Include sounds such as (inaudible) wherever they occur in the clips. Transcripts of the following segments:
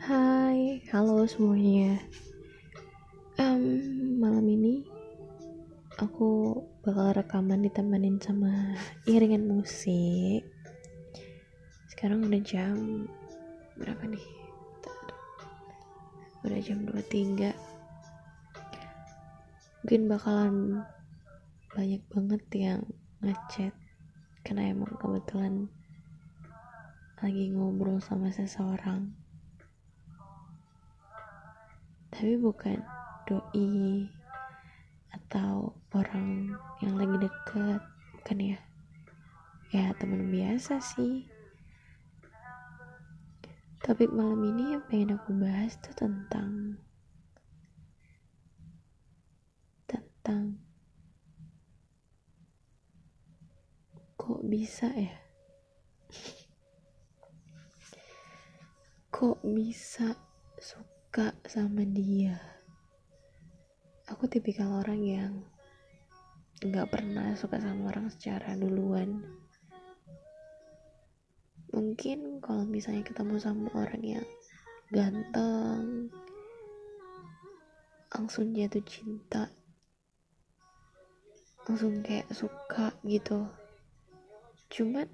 Hai, halo semuanya. Um, malam ini aku bakal rekaman ditemenin sama iringan musik. Sekarang udah jam berapa nih? Udah jam 23. Mungkin bakalan banyak banget yang ngechat karena emang kebetulan lagi ngobrol sama seseorang tapi bukan doi atau orang yang lagi deket bukan ya? Ya teman biasa sih. Tapi malam ini yang pengen aku bahas tuh tentang tentang kok bisa ya? (laughs) Kok bisa suka sama dia. Aku tipikal orang yang nggak pernah suka sama orang secara duluan. Mungkin kalau misalnya ketemu sama orang yang ganteng langsung jatuh cinta langsung kayak suka gitu. Cuman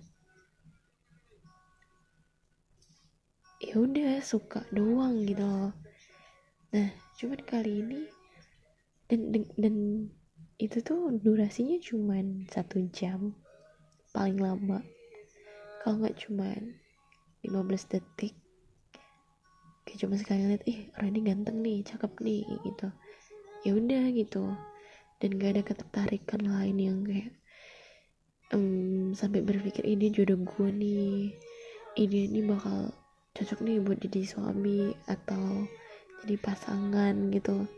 ya udah suka doang gitu loh nah cuman kali ini dan dan, dan itu tuh durasinya cuman satu jam paling lama. Kalau nggak cuman 15 detik kayak cuma sekali lihat ih orang ini ganteng nih cakep nih gitu. Ya udah gitu. Dan gak ada ketertarikan lain yang kayak um, sampai berpikir ini jodoh gue nih ini ini bakal cocok nih buat jadi suami atau jadi pasangan gitu.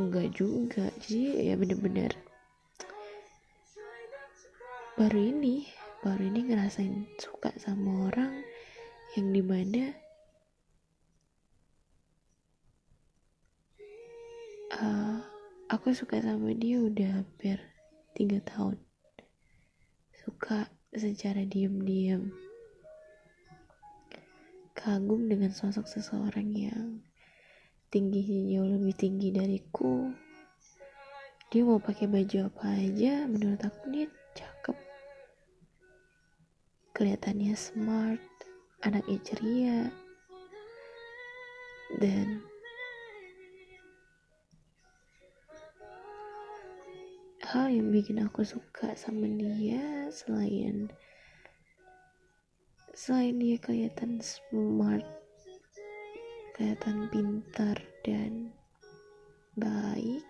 Enggak juga jadi ya bener-bener. Baru ini baru ini ngerasain suka sama orang yang di mana uh, aku suka sama dia udah hampir tiga tahun. Suka secara diam-diam kagum dengan sosok seseorang yang tingginya jauh lebih tinggi dariku. Dia mau pakai baju apa aja menurut aku dia cakep. Kelihatannya smart anaknya ceria. Dan hal yang bikin aku suka sama dia selain selain dia kelihatan smart kelihatan pintar dan baik.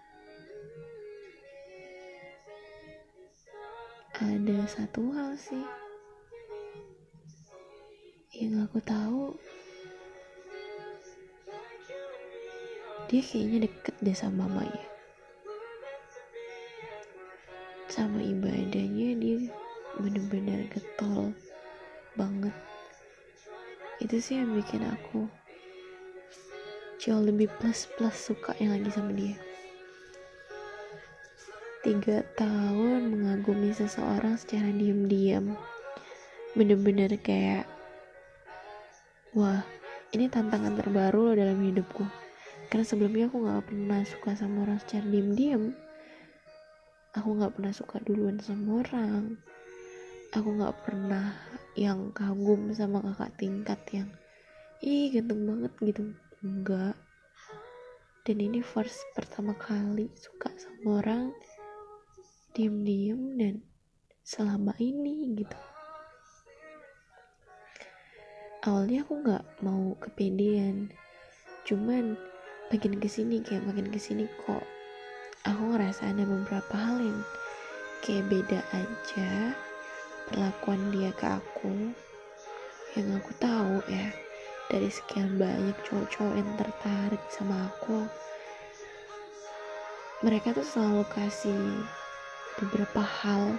Ada satu hal sih yang aku tahu. Dia kayaknya deket deh sama mamanya sama ibadahnya dia bener-bener getol banget. Itu sih yang bikin aku jauh lebih plus plus suka yang lagi sama dia. Tiga tahun mengagumi seseorang secara diam-diam. Bener-bener kayak wah ini tantangan terbaru loh dalam hidupku. Karena sebelumnya aku gak pernah suka sama orang secara diam-diam. Aku gak pernah suka duluan sama orang. Aku gak pernah yang kagum sama kakak tingkat yang ih ganteng banget gitu enggak. Dan ini first pertama kali suka sama orang diem-diem dan selama ini gitu. Awalnya aku nggak mau kepedean. Cuman makin ke sini kayak makin ke sini kok aku ngerasa ada beberapa hal yang kayak beda aja perlakuan dia ke aku. Yang aku tahu ya dari sekian banyak cowok-cowok yang tertarik sama aku mereka tuh selalu kasih beberapa hal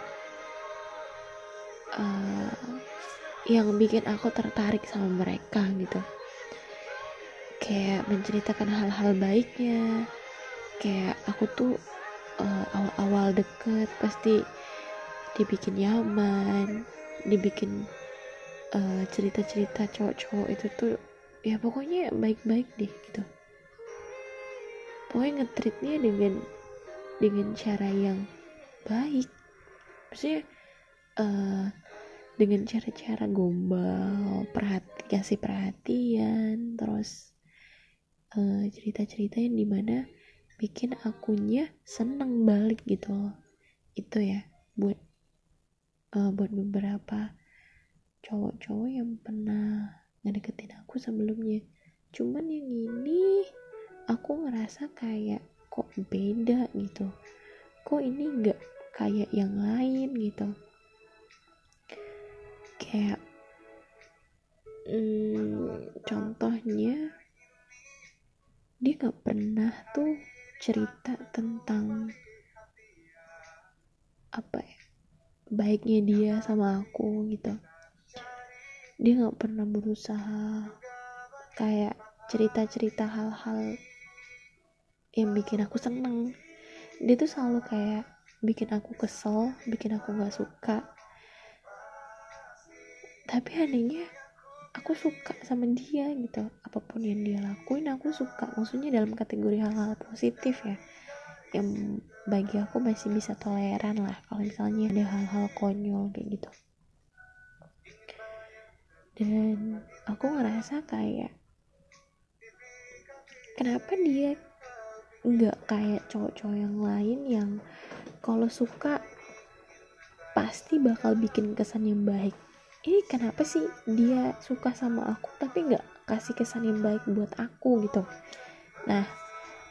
uh, yang bikin aku tertarik sama mereka gitu. Kayak menceritakan hal-hal baiknya kayak aku tuh uh, awal-awal deket pasti dibikin nyaman dibikin cerita cerita-cerita cowok-cowok itu tuh ya pokoknya baik-baik deh gitu. Pokoknya ngetritnya dengan dengan cara yang baik. Maksudnya uh, dengan cara-cara gombal perhati kasih perhatian terus uh, cerita-cerita yang di mana bikin akunya seneng balik gitu loh. Itu ya buat uh, buat beberapa cowok-cowok yang pernah ngedeketin aku sebelumnya. Cuman yang ini aku ngerasa kayak kok beda gitu. Kok ini nggak kayak yang lain gitu. Kayak hmm, contohnya dia nggak pernah tuh cerita tentang apa ya baiknya dia sama aku gitu dia nggak pernah berusaha kayak cerita-cerita hal-hal yang bikin aku seneng. Dia tuh selalu kayak bikin aku kesel bikin aku nggak suka. Tapi anehnya aku suka sama dia gitu. Apa pun yang dia lakuin aku suka. Maksudnya dalam kategori hal-hal positif ya yang bagi aku masih bisa toleran lah kalau misalnya ada hal-hal konyol kayak gitu dan aku ngerasa kayak kenapa dia nggak kayak cowok-cowok yang lain yang kalau suka pasti bakal bikin kesan yang baik. Ini kenapa sih dia suka sama aku tapi nggak kasih kesan yang baik buat aku gitu? Nah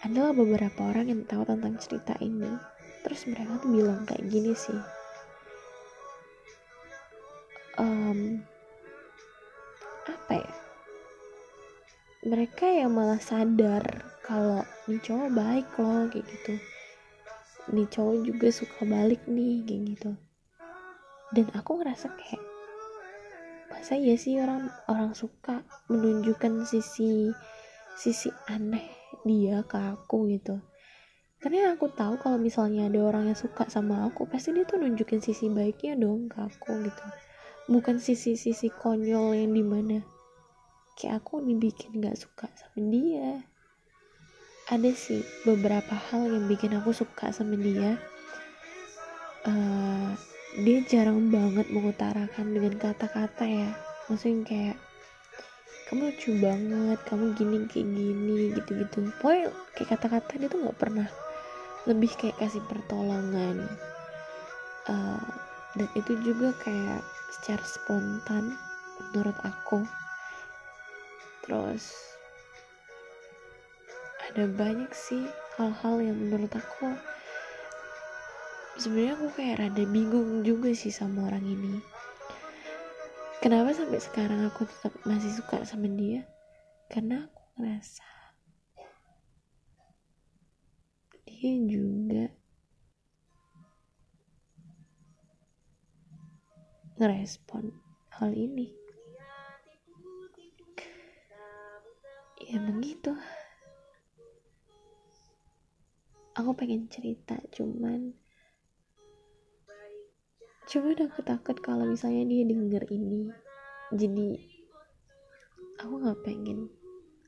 adalah beberapa orang yang tahu tentang cerita ini. Terus mereka tuh bilang kayak gini sih. Um, apa ya? Mereka yang malah sadar kalau nih cowok baik loh kayak gitu. Nih cowok juga suka balik nih kayak gitu. Dan aku ngerasa kayak masa ya sih orang orang suka menunjukkan sisi sisi aneh dia ke aku gitu. Karena aku tahu kalau misalnya ada orang yang suka sama aku pasti dia tuh nunjukin sisi baiknya dong ke aku gitu. Bukan sisi-sisi konyol yang di mana kayak aku dibikin gak suka sama dia. Ada sih beberapa hal yang bikin aku suka sama dia. Uh, dia jarang banget mengutarakan dengan kata-kata ya. Maksudnya kayak kamu lucu banget kamu gini kayak gini gitu-gitu. Pokoknya kayak kata-kata dia tuh nggak pernah lebih kayak kasih pertolongan. Uh, dan itu juga kayak secara spontan menurut aku terus ada banyak sih hal-hal yang menurut aku sebenarnya aku kayak rada bingung juga sih sama orang ini. Kenapa sampai sekarang aku tetap masih suka sama dia? Karena aku ngerasa dia juga ngerespon hal ini ya begitu. Aku pengen cerita cuman cuman aku takut kalau misalnya dia denger ini. Jadi aku nggak pengen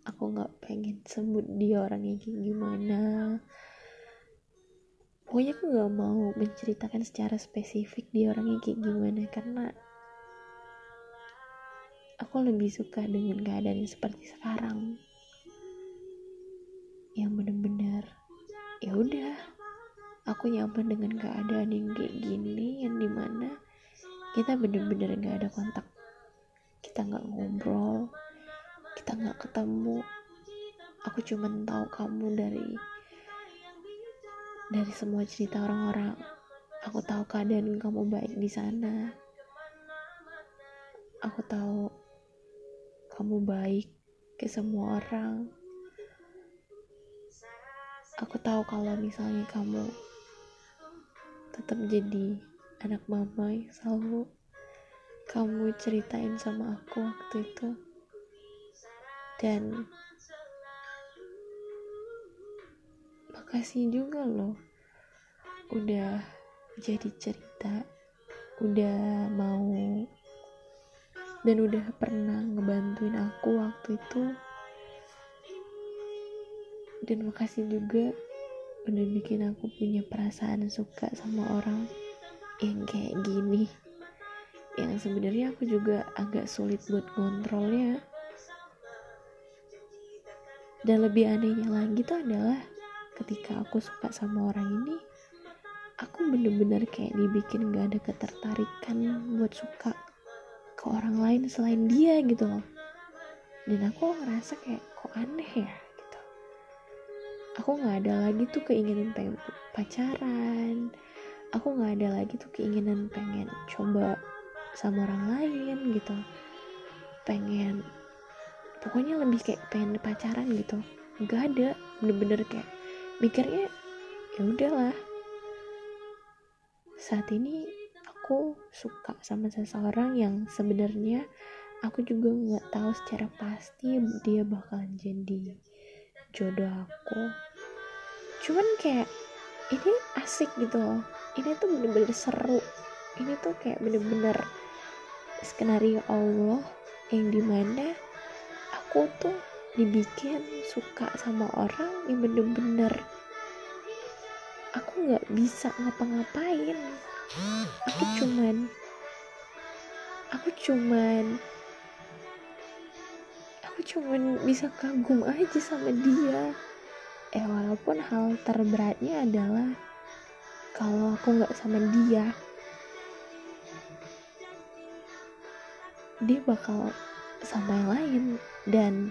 aku nggak pengen sebut dia orangnya kayak gimana. Pokoknya aku nggak mau menceritakan secara spesifik dia orangnya kayak gimana karena aku lebih suka dengan keadaan seperti sekarang. Yang bener-bener ya udah. Aku nyaman dengan keadaan yang kayak gini yang di mana kita bener-bener gak ada kontak. Kita nggak ngobrol kita nggak ketemu. Aku cuma tahu kamu dari dari semua cerita orang-orang. Aku tahu keadaan kamu baik di sana. Aku tahu kamu baik ke semua orang. Aku tahu kalau misalnya kamu tetap jadi anak mama yang selalu kamu ceritain sama aku waktu itu. Dan makasih juga loh udah jadi cerita udah mau dan udah pernah ngebantuin aku waktu itu. Dan makasih juga udah bikin aku punya perasaan suka sama orang yang kayak gini. Yang sebenarnya aku juga agak sulit buat kontrolnya dan lebih anehnya lagi tuh adalah ketika aku suka sama orang ini aku bener-bener kayak dibikin gak ada ketertarikan buat suka ke orang lain selain dia gitu loh. Dan aku ngerasa kayak kok aneh ya gitu. Aku nggak ada lagi tuh keinginan pengen pacaran. Aku nggak ada lagi tuh keinginan pengen coba sama orang lain gitu. Pengen pokoknya lebih kayak pengen pacaran gitu. Nggak ada bener-bener kayak mikirnya ya udahlah. Saat ini aku suka sama seseorang yang sebenarnya aku juga nggak tahu secara pasti dia bakalan jadi jodoh aku. Cuman kayak ini asik gitu loh. Ini tuh bener-bener seru. Ini tuh kayak bener-bener skenario Allah yang di mana aku tuh dibikin suka sama orang yang bener-bener aku nggak bisa ngapa-ngapain aku cuman aku cuman aku cuman bisa kagum aja sama dia. Eh walaupun hal terberatnya adalah kalau aku nggak sama dia dia bakal sama yang lain. Dan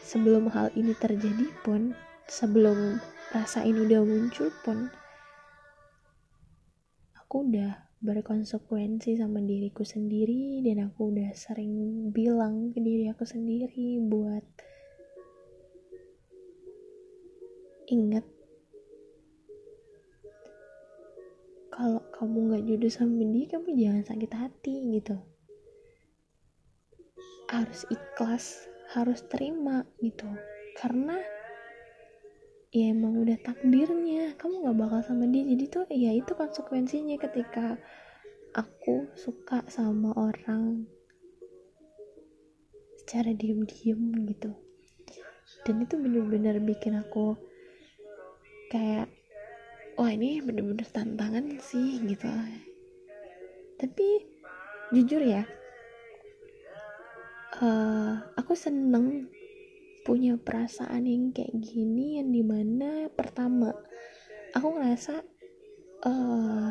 sebelum hal ini terjadi pun sebelum rasa ini udah muncul pun aku udah berkonsekuensi sama diriku sendiri dan aku udah sering bilang ke diri aku sendiri buat ingat kalau kamu nggak jodoh sama dia kamu jangan sakit hati gitu. Harus ikhlas harus terima gitu. Karena ya emang udah takdirnya. Kamu gak bakal sama dia. Jadi tuh ya itu konsekuensinya ketika aku suka sama orang secara diem-diem gitu. Dan itu bener-bener bikin aku kayak wah ini bener-bener tantangan sih gitu. Tapi jujur ya uh, aku seneng punya perasaan yang kayak gini yang di mana pertama aku ngerasa uh,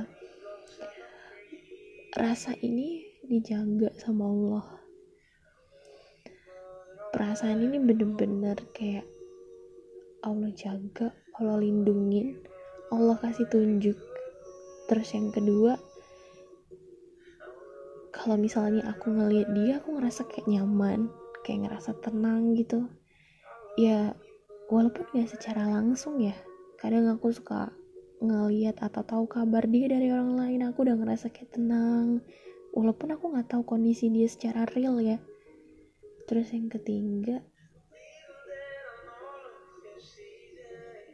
rasa ini dijaga sama Allah. Perasaan ini bener-bener kayak Allah jaga Allah lindungin Allah kasih tunjuk. Terus yang kedua kalau misalnya aku ngeliat dia aku ngerasa kayak nyaman kayak ngerasa tenang gitu ya walaupun gak secara langsung ya kadang aku suka ngeliat atau tahu kabar dia dari orang lain aku udah ngerasa kayak tenang. Walaupun aku nggak tahu kondisi dia secara real ya. Terus yang ketiga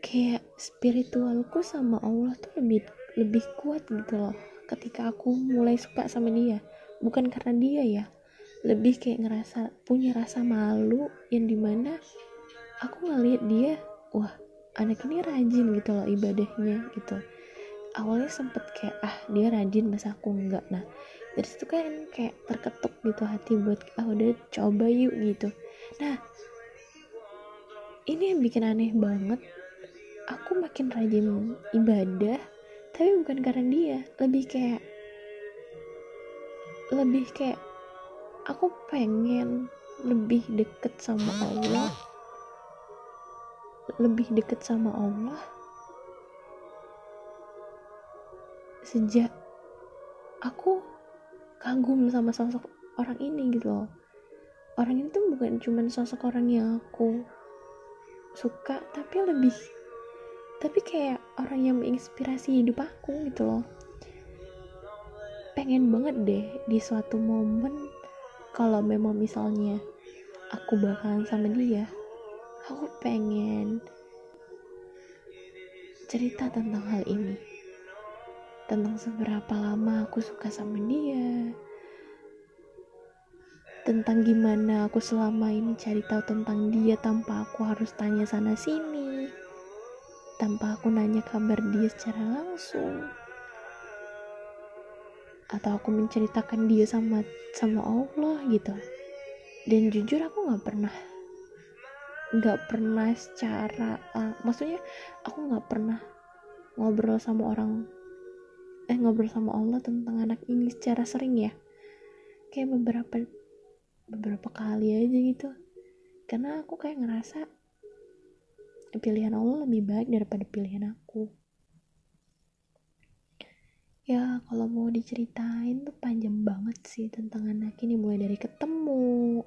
kayak spiritualku sama Allah tuh lebih lebih kuat gitu loh. Ketika aku mulai suka sama dia bukan karena dia ya lebih kayak ngerasa punya rasa malu yang di mana aku ngeliat dia wah anak ini rajin gitu loh ibadahnya gitu. Awalnya sempet kayak ah dia rajin masa aku enggak? Nah dari situ kan kayak terketuk gitu hati buat ah udah coba yuk gitu. Nah ini yang bikin aneh banget. Aku makin rajin ibadah tapi bukan karena dia lebih kayak lebih kayak aku pengen lebih deket sama Allah lebih deket sama Allah sejak aku kagum sama sosok orang ini gitu loh. Orang ini tuh bukan cuman sosok orang yang aku suka tapi lebih tapi kayak orang yang menginspirasi hidup aku gitu loh. Pengen banget deh di suatu momen kalau memang misalnya aku bakalan sama dia aku pengen cerita tentang hal ini. Tentang seberapa lama aku suka sama dia. Tentang gimana aku selama ini cari tahu tentang dia tanpa aku harus tanya sana sini. Tanpa aku nanya kabar dia secara langsung. Atau aku menceritakan dia sama sama Allah gitu. Dan jujur aku nggak pernah nggak pernah secara uh, maksudnya aku nggak pernah ngobrol sama orang eh ngobrol sama Allah tentang anak ini secara sering ya. Kayak beberapa beberapa kali aja gitu. Karena aku kayak ngerasa pilihan Allah lebih baik daripada pilihan aku. Ya kalau mau diceritain tuh panjang banget sih tentang anak ini. Mulai dari ketemu.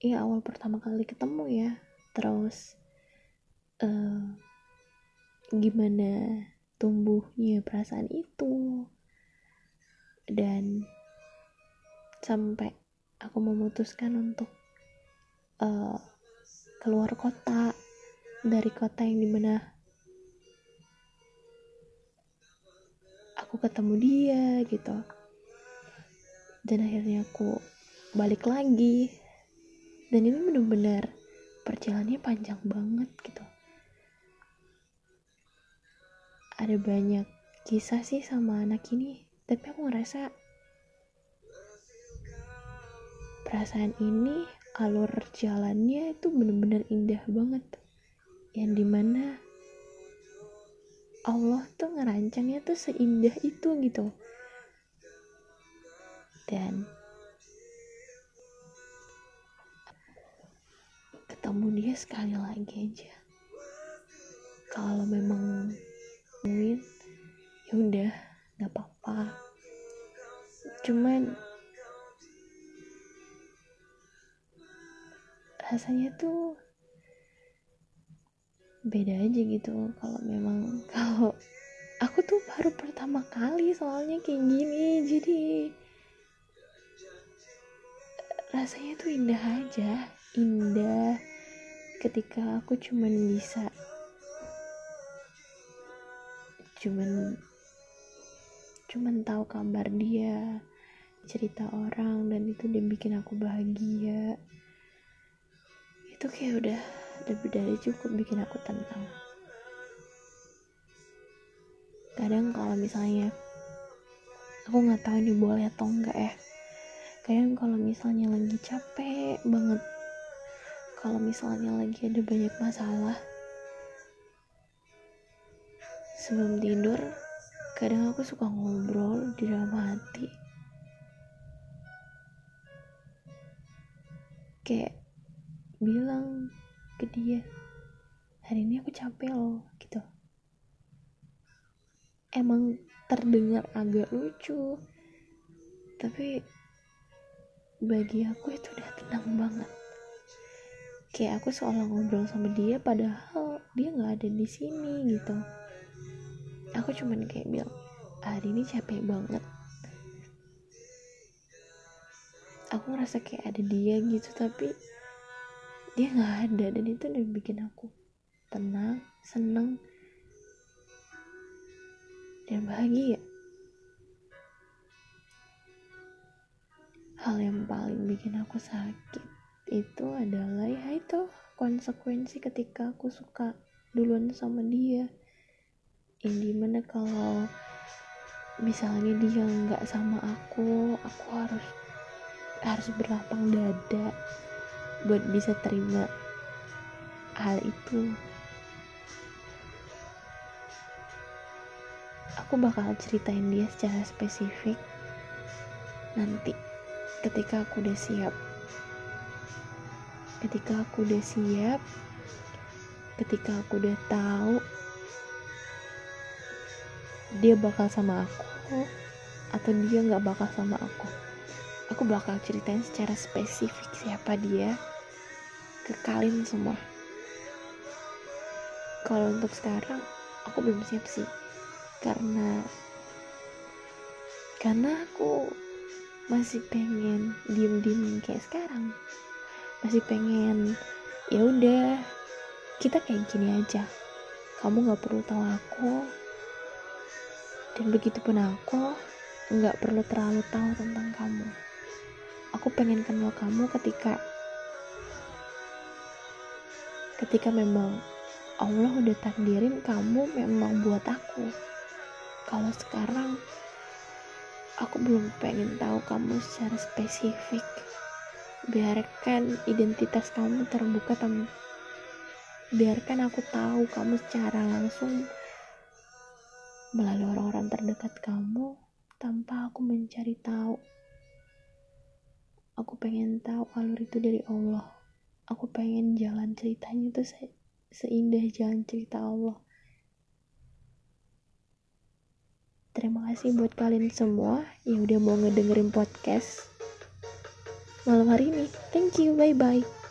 Ya awal pertama kali ketemu ya terus uh, gimana tumbuhnya perasaan itu? Dan sampai aku memutuskan untuk uh, keluar kota dari kota yang di mana aku ketemu dia gitu. Dan akhirnya aku balik lagi. Dan ini benar-benar perjalanannya panjang banget gitu. Ada banyak kisah sih sama anak ini tapi aku ngerasa perasaan ini alur jalannya itu bener-bener indah banget. Yang di mana Allah tuh ngerancangnya tuh seindah itu gitu. Dan ketemu dia sekali lagi aja. Kalau memang win ya udah nggak apa-apa. Cuman rasanya tuh beda aja gitu kalau memang (laughs) kalau aku tuh baru pertama kali soalnya kayak gini jadi rasanya tuh indah aja indah ketika aku cuman bisa cuman cuman tahu kabar dia cerita orang dan itu dia bikin aku bahagia. Itu kayak udah lebih dari cukup bikin aku tenang. Kadang kalau misalnya aku nggak tahu ini boleh atau enggak ya. Kadang kalau misalnya lagi capek banget kalau misalnya lagi ada banyak masalah sebelum tidur kadang aku suka ngobrol di dalam hati. Kayak bilang ke dia hari ini aku capek loh gitu. Emang terdengar agak lucu tapi bagi aku itu udah tenang banget kayak aku seolah ngobrol sama dia padahal dia nggak ada di sini gitu. Aku cuman kayak bilang hari ini capek banget. Aku ngerasa kayak ada dia gitu. Tapi dia nggak ada dan itu udah bikin aku tenang seneng dan bahagia. Hal yang paling bikin aku sakit itu adalah ya itu konsekuensi ketika aku suka duluan sama dia. Yang di mana kalau misalnya dia nggak sama aku aku harus harus berlapang dada buat bisa terima hal itu. Aku bakal ceritain dia secara spesifik nanti ketika aku udah siap ketika aku udah siap ketika aku udah tahu dia bakal sama aku atau dia nggak bakal sama aku aku bakal ceritain secara spesifik siapa dia ke kalian semua. Kalau untuk sekarang aku belum siap sih karena karena aku masih pengen diem-diem kayak sekarang masih pengen ya udah kita kayak gini aja. Kamu nggak perlu tahu aku. Dan begitu pun aku nggak perlu terlalu tahu tentang kamu. Aku pengen kenal kamu ketika ketika memang Allah udah takdirin kamu memang buat aku. Kalau sekarang aku belum pengen tahu kamu secara spesifik biarkan identitas kamu terbuka tem biarkan aku tahu kamu secara langsung melalui orang-orang terdekat kamu tanpa aku mencari tahu. Aku pengen tahu alur itu dari Allah. Aku pengen jalan ceritanya itu se seindah jalan cerita Allah. Terima kasih buat kalian semua yang udah mau ngedengerin podcast malam hari ini. Thank you, bye bye.